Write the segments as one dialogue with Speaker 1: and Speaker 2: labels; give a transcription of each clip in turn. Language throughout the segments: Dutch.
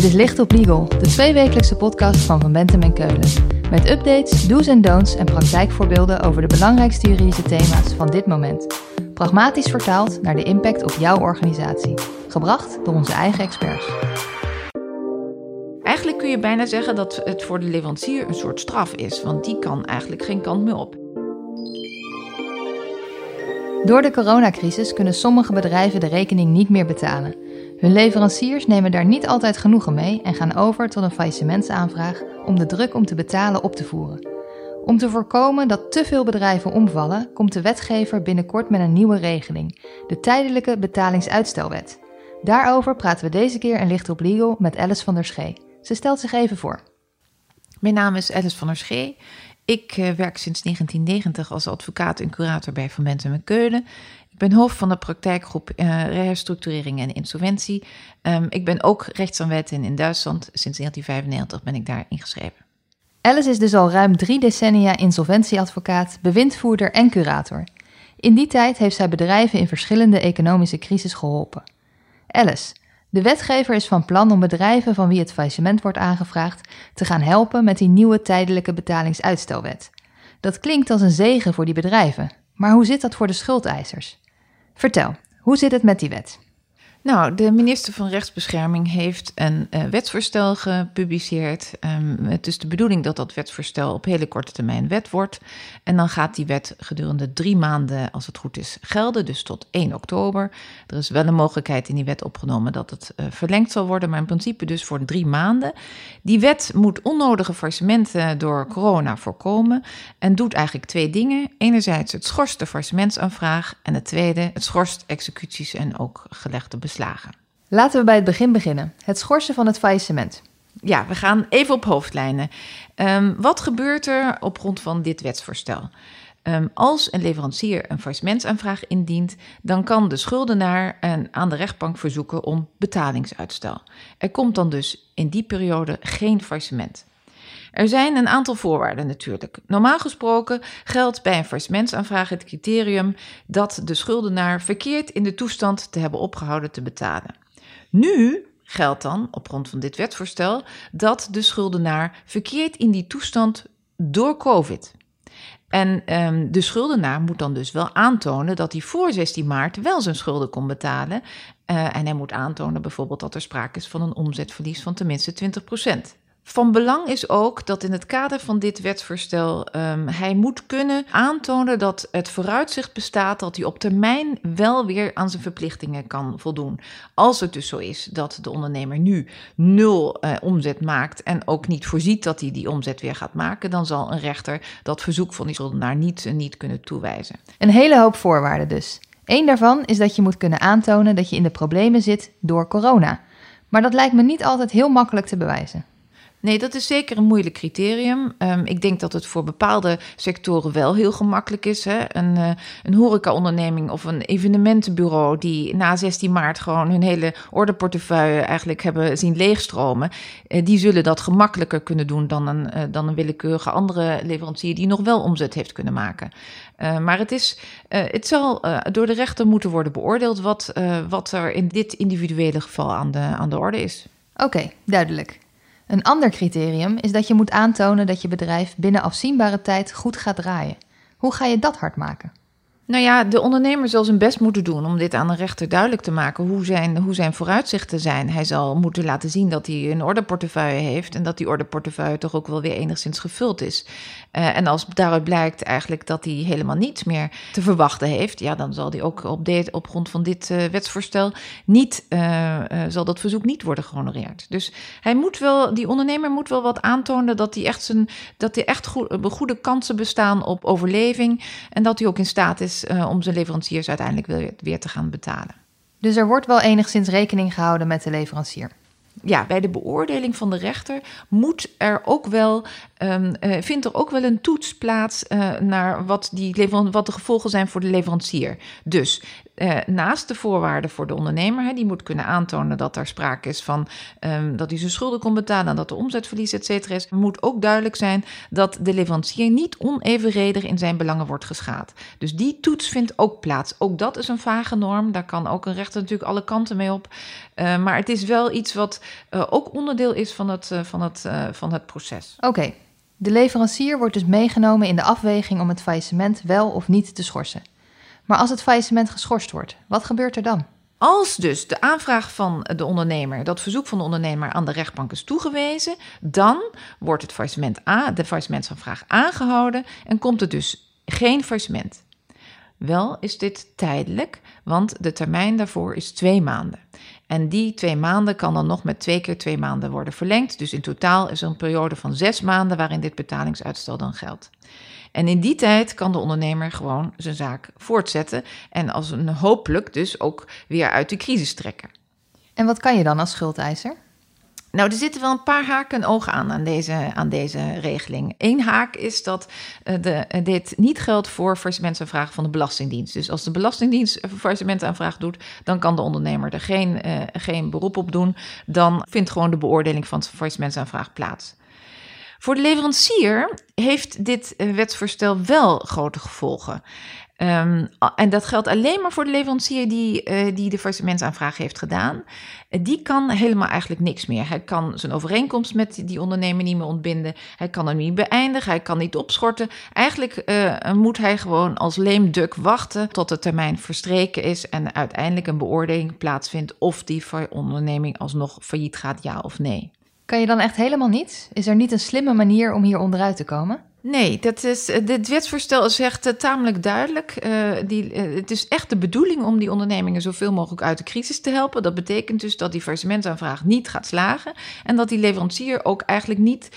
Speaker 1: Dit is Licht op Legal, de tweewekelijkse podcast van Van Bentem en Keulen. Met updates, do's en don'ts en praktijkvoorbeelden over de belangrijkste juridische thema's van dit moment. Pragmatisch vertaald naar de impact op jouw organisatie. Gebracht door onze eigen experts.
Speaker 2: Eigenlijk kun je bijna zeggen dat het voor de leverancier een soort straf is, want die kan eigenlijk geen kant meer op.
Speaker 1: Door de coronacrisis kunnen sommige bedrijven de rekening niet meer betalen. Hun leveranciers nemen daar niet altijd genoegen mee en gaan over tot een faillissementsaanvraag om de druk om te betalen op te voeren. Om te voorkomen dat te veel bedrijven omvallen, komt de wetgever binnenkort met een nieuwe regeling, de tijdelijke betalingsuitstelwet. Daarover praten we deze keer in Licht op Legal met Alice van der Schee. Ze stelt zich even voor.
Speaker 2: Mijn naam is Alice van der Schee. Ik uh, werk sinds 1990 als advocaat en curator bij Van Bentem en Keulen. Ben hoofd van de praktijkgroep uh, Reherstructurering en Insolventie. Um, ik ben ook rechtsaanwetting in Duitsland. Sinds 1995 ben ik daar ingeschreven.
Speaker 1: Alice is dus al ruim drie decennia insolventieadvocaat, bewindvoerder en curator. In die tijd heeft zij bedrijven in verschillende economische crisis geholpen. Alice, de wetgever is van plan om bedrijven van wie het faillissement wordt aangevraagd te gaan helpen met die nieuwe tijdelijke betalingsuitstelwet. Dat klinkt als een zegen voor die bedrijven, maar hoe zit dat voor de schuldeisers? Vertel, hoe zit het met die wet?
Speaker 2: Nou, de minister van Rechtsbescherming heeft een uh, wetsvoorstel gepubliceerd. Um, het is de bedoeling dat dat wetsvoorstel op hele korte termijn wet wordt. En dan gaat die wet gedurende drie maanden, als het goed is, gelden, dus tot 1 oktober. Er is wel een mogelijkheid in die wet opgenomen dat het uh, verlengd zal worden, maar in principe dus voor drie maanden. Die wet moet onnodige faillissementen door corona voorkomen en doet eigenlijk twee dingen. Enerzijds het schorst de faillissementsaanvraag en het tweede, het schorst executies en ook gelegde beslissingen
Speaker 1: Laten we bij het begin beginnen. Het schorsen van het faillissement.
Speaker 2: Ja, we gaan even op hoofdlijnen. Um, wat gebeurt er op grond van dit wetsvoorstel? Um, als een leverancier een faillissementsaanvraag indient, dan kan de schuldenaar een, aan de rechtbank verzoeken om betalingsuitstel. Er komt dan dus in die periode geen faillissement. Er zijn een aantal voorwaarden natuurlijk. Normaal gesproken geldt bij een faillissementsaanvraag het criterium dat de schuldenaar verkeerd in de toestand te hebben opgehouden te betalen. Nu geldt dan, op grond van dit wetsvoorstel, dat de schuldenaar verkeerd in die toestand door COVID. En um, de schuldenaar moet dan dus wel aantonen dat hij voor 16 maart wel zijn schulden kon betalen. Uh, en hij moet aantonen bijvoorbeeld dat er sprake is van een omzetverlies van tenminste 20 procent. Van belang is ook dat in het kader van dit wetsvoorstel um, hij moet kunnen aantonen dat het vooruitzicht bestaat dat hij op termijn wel weer aan zijn verplichtingen kan voldoen. Als het dus zo is dat de ondernemer nu nul uh, omzet maakt en ook niet voorziet dat hij die omzet weer gaat maken, dan zal een rechter dat verzoek van die schuldenaar niet, uh, niet kunnen toewijzen.
Speaker 1: Een hele hoop voorwaarden dus. Eén daarvan is dat je moet kunnen aantonen dat je in de problemen zit door corona. Maar dat lijkt me niet altijd heel makkelijk te bewijzen.
Speaker 2: Nee, dat is zeker een moeilijk criterium. Um, ik denk dat het voor bepaalde sectoren wel heel gemakkelijk is. Hè? Een, uh, een horecaonderneming of een evenementenbureau die na 16 maart gewoon hun hele ordeportefeuille eigenlijk hebben zien leegstromen. Uh, die zullen dat gemakkelijker kunnen doen dan een, uh, dan een willekeurige andere leverancier die nog wel omzet heeft kunnen maken. maar het, is, het zal door de rechter moeten worden beoordeeld wat, wat er in dit individuele geval aan de, aan de orde is.
Speaker 1: Oké, duidelijk. Een ander criterium is dat je moet aantonen dat je bedrijf binnen afzienbare tijd goed gaat draaien. Hoe ga je dat hard maken?
Speaker 2: Nou ja, de ondernemer zal zijn best moeten doen om dit aan de rechter duidelijk te maken hoe zijn, hoe zijn vooruitzichten zijn. Hij zal moeten laten zien dat hij een ordeportefeuille heeft en dat die ordeportefeuille toch ook wel weer enigszins gevuld is. Uh, en als daaruit blijkt eigenlijk dat hij helemaal niets meer te verwachten heeft, ja, dan zal hij ook op, op grond van dit uh, wetsvoorstel niet, uh, zal dat verzoek niet worden gehonoreerd. Dus hij moet wel, die ondernemer moet wel wat aantonen dat hij echt, zijn, dat hij echt goed, goede kansen bestaan op overleving en dat hij ook in staat is om zijn leveranciers uiteindelijk weer, weer te gaan betalen.
Speaker 1: Dus er wordt wel enigszins rekening gehouden met de leverancier
Speaker 2: ja, bij de beoordeling van de rechter moet er ook wel, um, uh, vindt er ook wel een toets plaats uh, naar wat, die wat de gevolgen zijn voor de leverancier. Dus eh, naast de voorwaarden voor de ondernemer, hè, die moet kunnen aantonen dat er sprake is van ehm, dat hij zijn schulden kon betalen en dat er omzetverlies, et cetera, is, moet ook duidelijk zijn dat de leverancier niet onevenredig in zijn belangen wordt geschaad. Dus die toets vindt ook plaats. Ook dat is een vage norm. Daar kan ook een rechter natuurlijk alle kanten mee op. Uh, maar het is wel iets wat uh, ook onderdeel is van het, uh, van het, van het proces.
Speaker 1: Oké, de leverancier wordt dus meegenomen in de afweging om het faillissement wel of niet te schorsen. Maar als het faillissement geschorst wordt, wat gebeurt er dan?
Speaker 2: Als dus de aanvraag van de ondernemer, dat verzoek van de ondernemer aan de rechtbank is toegewezen, dan wordt het faillissement a, de faillissementsaanvraag aangehouden en komt er dus geen faillissement. Wel is dit tijdelijk, want de termijn daarvoor is twee maanden. En die twee maanden kan dan nog met twee keer twee maanden worden verlengd. Dus in totaal is er een periode van zes maanden waarin dit betalingsuitstel dan geldt. En in die tijd kan de ondernemer gewoon zijn zaak voortzetten en als een hopelijk dus ook weer uit de crisis trekken.
Speaker 1: En wat kan je dan als schuldeiser?
Speaker 2: Nou, er zitten wel een paar haken en ogen aan aan deze, aan deze regeling. Eén haak is dat uh, de, uh, dit niet geldt voor faillissementaanvraag van de Belastingdienst. Dus als de Belastingdienst een faillissementaanvraag doet, dan kan de ondernemer er geen, uh, geen beroep op doen. Dan vindt gewoon de beoordeling van de faillissementaanvraag plaats. Voor de leverancier heeft dit wetsvoorstel wel grote gevolgen. Um, en dat geldt alleen maar voor de leverancier die, uh, die de faillissementaanvraag heeft gedaan. Uh, die kan helemaal eigenlijk niks meer. Hij kan zijn overeenkomst met die ondernemer niet meer ontbinden. Hij kan hem niet beëindigen. Hij kan niet opschorten. Eigenlijk moet hij gewoon als leemduk wachten tot de termijn verstreken is en uiteindelijk een beoordeling plaatsvindt of die onderneming alsnog failliet gaat, ja of nee.
Speaker 1: Kan je dan echt helemaal niets? Is er niet een slimme manier om hier onderuit te komen?
Speaker 2: Nee, dat is, dit wetsvoorstel is echt tamelijk duidelijk. Uh, die, uh, het is echt de bedoeling om die ondernemingen zoveel mogelijk uit de crisis te helpen. Dat betekent dus dat die faillissementaanvraag niet gaat slagen. En dat die leverancier ook eigenlijk niet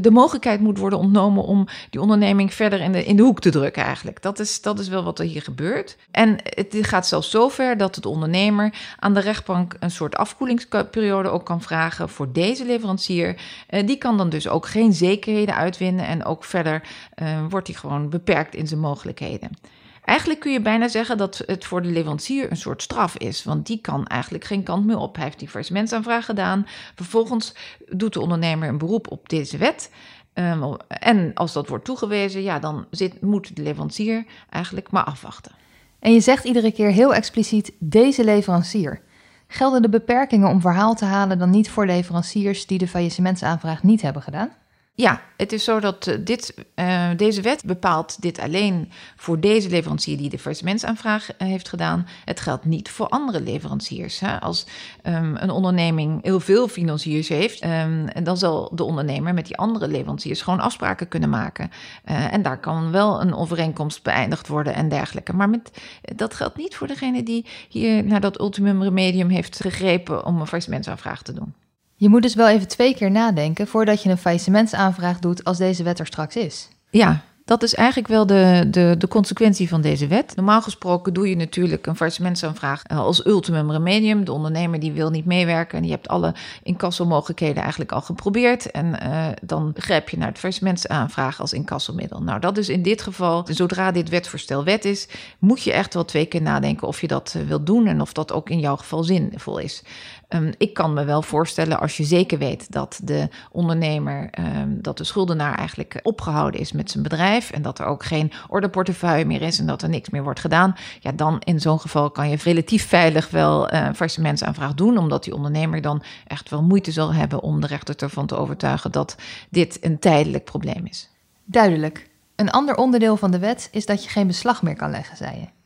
Speaker 2: de mogelijkheid moet worden ontnomen om die onderneming verder in de, in de hoek te drukken eigenlijk. Dat is, dat is wel wat er hier gebeurt. En het gaat zelfs zover dat de ondernemer aan de rechtbank een soort afkoelingsperiode ook kan vragen voor deze leverancier. die kan dan dus ook geen zekerheden uitwinnen en ook verder uh, wordt hij gewoon beperkt in zijn mogelijkheden. Eigenlijk kun je bijna zeggen dat het voor de leverancier een soort straf is, want die kan eigenlijk geen kant meer op. Hij heeft die faillissementaanvraag gedaan. Vervolgens doet de ondernemer een beroep op deze wet. Um, en als dat wordt toegewezen, ja, dan zit, moet de leverancier eigenlijk maar afwachten.
Speaker 1: En je zegt iedere keer heel expliciet deze leverancier. Gelden de beperkingen om verhaal te halen dan niet voor leveranciers die de faillissementsaanvraag niet hebben gedaan?
Speaker 2: Ja, het is zo dat uh, dit, uh, deze wet bepaalt dit alleen voor deze leverancier die de faillissementsaanvraag uh, heeft gedaan. Het geldt niet voor andere leveranciers. Hè. Als um, een onderneming heel veel financiers heeft, um, dan zal de ondernemer met die andere leveranciers gewoon afspraken kunnen maken. en daar kan wel een overeenkomst beëindigd worden en dergelijke. Maar met, dat geldt niet voor degene die hier naar dat ultimum remedium heeft gegrepen om een faillissementsaanvraag te doen.
Speaker 1: Je moet dus wel even twee keer nadenken voordat je een faillissementsaanvraag doet als deze wet er straks is.
Speaker 2: Ja, dat is eigenlijk wel de, de, de consequentie van deze wet. Normaal gesproken doe je natuurlijk een faillissementsaanvraag eh, als ultimum remedium. De ondernemer die wil niet meewerken en je hebt alle incassomogelijkheden eigenlijk al geprobeerd. En uh, dan grijp je naar het faillissementsaanvraag als incassomiddel. Nou, dat is in dit geval, zodra dit wetvoorstel wet is, moet je echt wel twee keer nadenken of je dat uh, wilt doen en of dat ook in jouw geval zinvol is. Um, ik kan me wel voorstellen, als je zeker weet dat de ondernemer, um, dat de schuldenaar eigenlijk opgehouden is met zijn bedrijf en dat er ook geen ordeportefeuille meer is en dat er niks meer wordt gedaan, ja, dan in zo'n geval kan je relatief veilig wel een faillissementsaanvraag doen, omdat die ondernemer dan echt wel moeite zal hebben om de rechter ervan te overtuigen dat dit een tijdelijk probleem is.
Speaker 1: Duidelijk. Een ander onderdeel van de wet is dat je geen beslag meer kan leggen, zei je.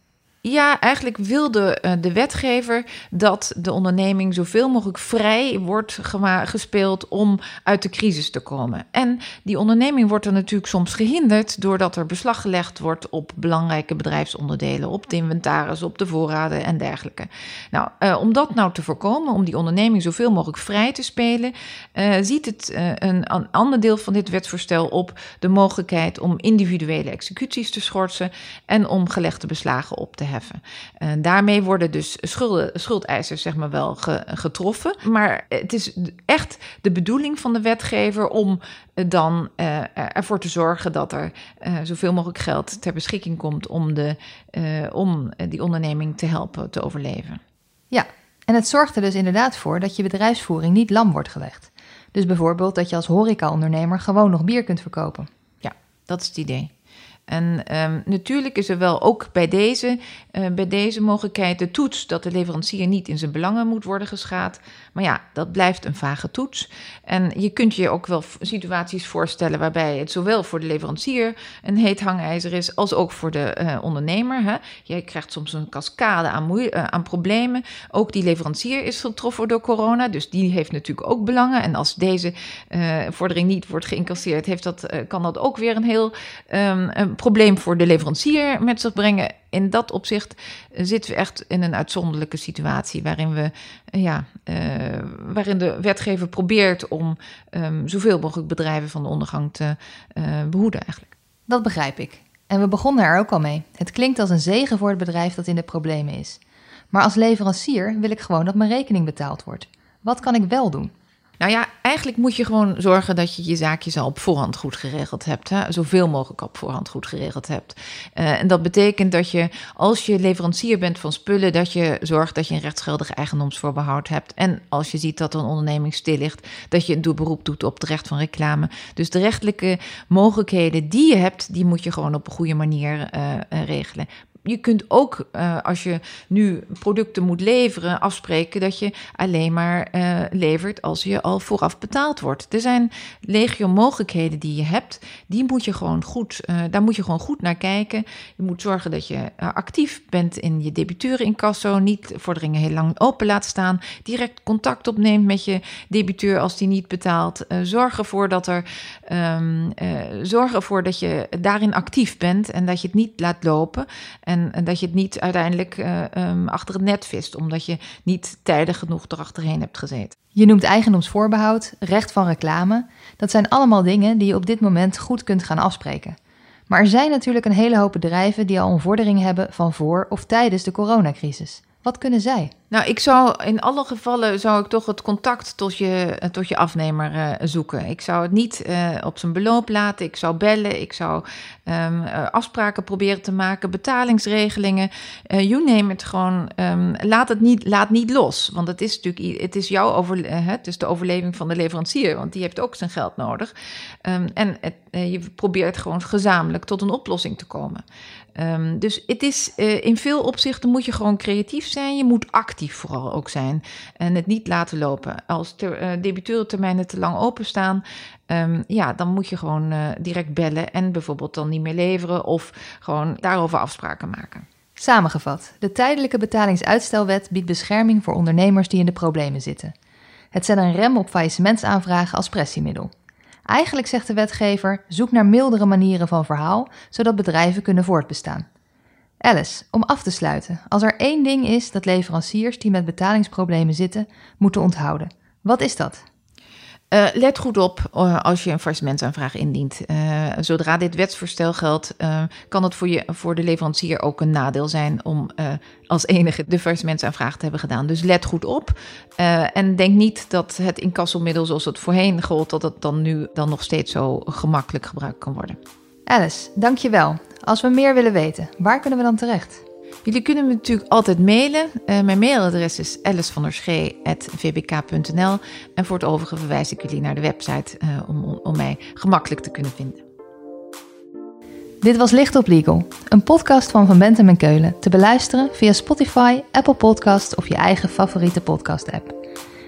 Speaker 2: Ja, eigenlijk wilde uh, de wetgever dat de onderneming zoveel mogelijk vrij wordt gespeeld om uit de crisis te komen. En die onderneming wordt er natuurlijk soms gehinderd doordat er beslag gelegd wordt op belangrijke bedrijfsonderdelen, op de inventaris, op de voorraden en dergelijke. Nou, uh, om dat nou te voorkomen, om die onderneming zoveel mogelijk vrij te spelen, uh, ziet het een, een ander deel van dit wetsvoorstel op de mogelijkheid om individuele executies te schorsen en om gelegde beslagen op te hebben heffen. En daarmee worden dus schulden, schuldeisers zeg maar wel getroffen. Maar het is echt de bedoeling van de wetgever om dan uh, ervoor te zorgen dat er uh, zoveel mogelijk geld ter beschikking komt om, de, om die onderneming te helpen te overleven.
Speaker 1: Ja, en het zorgt er dus inderdaad voor dat je bedrijfsvoering niet lam wordt gelegd. Dus bijvoorbeeld dat je als horecaondernemer gewoon nog bier kunt verkopen.
Speaker 2: Ja, dat is het idee. En um, natuurlijk is er wel ook bij deze, uh, bij deze mogelijkheid de toets dat de leverancier niet in zijn belangen moet worden geschaad. Maar ja, dat blijft een vage toets. En je kunt je ook wel situaties voorstellen waarbij het zowel voor de leverancier een heet hangijzer is, als ook voor de uh, ondernemer. Hè. Je krijgt soms een cascade aan, uh, aan problemen. Ook die leverancier is getroffen door corona, dus die heeft natuurlijk ook belangen. En als deze vordering niet wordt geïncasseerd, heeft dat, kan dat ook weer een heel um, probleem voor de leverancier met zich brengen. In dat opzicht zitten we echt in een uitzonderlijke situatie waarin, we, ja, uh, waarin de wetgever probeert om um, zoveel mogelijk bedrijven van de ondergang te uh, behoeden eigenlijk.
Speaker 1: Dat begrijp ik. En we begonnen er ook al mee. Het klinkt als een zegen voor het bedrijf dat in de problemen is. Maar als leverancier wil ik gewoon dat mijn rekening betaald wordt. Wat kan ik wel doen?
Speaker 2: Nou ja, eigenlijk moet je gewoon zorgen dat je je zaakjes al op voorhand goed geregeld hebt. Hè? Zoveel mogelijk op voorhand goed geregeld hebt. Uh, en dat betekent dat je, als je leverancier bent van spullen, dat je zorgt dat je een rechtsgeldig eigendomsvoorbehoud hebt. En als je ziet dat een onderneming stil ligt, dat je een beroep doet op het recht van reclame. Dus de rechtelijke mogelijkheden die je hebt, die moet je gewoon op een goede manier uh, regelen je kunt ook, uh, als je nu producten moet leveren, afspreken dat je alleen maar uh, levert als je al vooraf betaald wordt. Er zijn legio mogelijkheden die je hebt. Die moet je gewoon goed, uh, daar moet je gewoon goed naar kijken. Je moet zorgen dat je actief bent in je debiteuren incasso. Niet vorderingen heel lang open laat staan. Direct contact opneemt met je debiteur als die niet betaalt. zorg ervoor dat er um, zorg dat je daarin actief bent en dat je het niet laat lopen. En en, dat je het niet uiteindelijk uh, um, achter het net vist, omdat je niet tijdig genoeg erachterheen hebt gezeten.
Speaker 1: Je noemt eigendomsvoorbehoud, recht van reclame. Dat zijn allemaal dingen die je op dit moment goed kunt gaan afspreken. Maar er zijn natuurlijk een hele hoop bedrijven die al een vordering hebben van voor of tijdens de coronacrisis. Wat kunnen zij?
Speaker 2: Nou, ik zou in alle gevallen zou ik toch het contact tot je, tot je afnemer uh, zoeken. Ik zou het niet uh, op zijn beloop laten. Ik zou bellen. Ik zou uh, afspraken proberen te maken, betalingsregelingen. you name it. Gewoon um, laat het niet, laat niet los. Want het is natuurlijk het is jouw over, het de overleving van de leverancier, want die heeft ook zijn geld nodig. Um, en het, je probeert gewoon gezamenlijk tot een oplossing te komen. Dus het is in veel opzichten moet je gewoon creatief zijn. Je moet actief actief vooral ook zijn. En het niet laten lopen. Als uh, debiteurentermijnen te lang openstaan, um, ja, dan moet je gewoon uh, direct bellen en bijvoorbeeld dan niet meer leveren of gewoon daarover afspraken maken.
Speaker 1: Samengevat, de tijdelijke betalingsuitstelwet biedt bescherming voor ondernemers die in de problemen zitten. Het zet een rem op faillissementsaanvragen als pressiemiddel. Eigenlijk zegt de wetgever: zoek naar mildere manieren van verhaal, zodat bedrijven kunnen voortbestaan. Alice, om af te sluiten, als er één ding is dat leveranciers die met betalingsproblemen zitten moeten onthouden, wat is dat?
Speaker 2: Uh, let goed op uh, als je een faillissementaanvraag indient. Uh, zodra dit wetsvoorstel geldt, kan het voor, je, voor de leverancier ook een nadeel zijn om als enige de faillissementaanvraag te hebben gedaan. Dus let goed op en denk niet dat het incassomiddel zoals het voorheen gold, dat het dan nu dan nog steeds zo gemakkelijk gebruikt kan worden.
Speaker 1: Alice, dankjewel. Als we meer willen weten, waar kunnen we dan terecht?
Speaker 2: Jullie kunnen me natuurlijk altijd mailen. Uh, mijn mailadres is alicevanderschee.vbk.nl en voor het overige verwijs ik jullie naar de website uh, om, om mij gemakkelijk te kunnen vinden.
Speaker 1: Dit was Licht op Legal, een podcast van Van Bentem en Keulen, te beluisteren via Spotify, Apple Podcasts of je eigen favoriete podcast-app.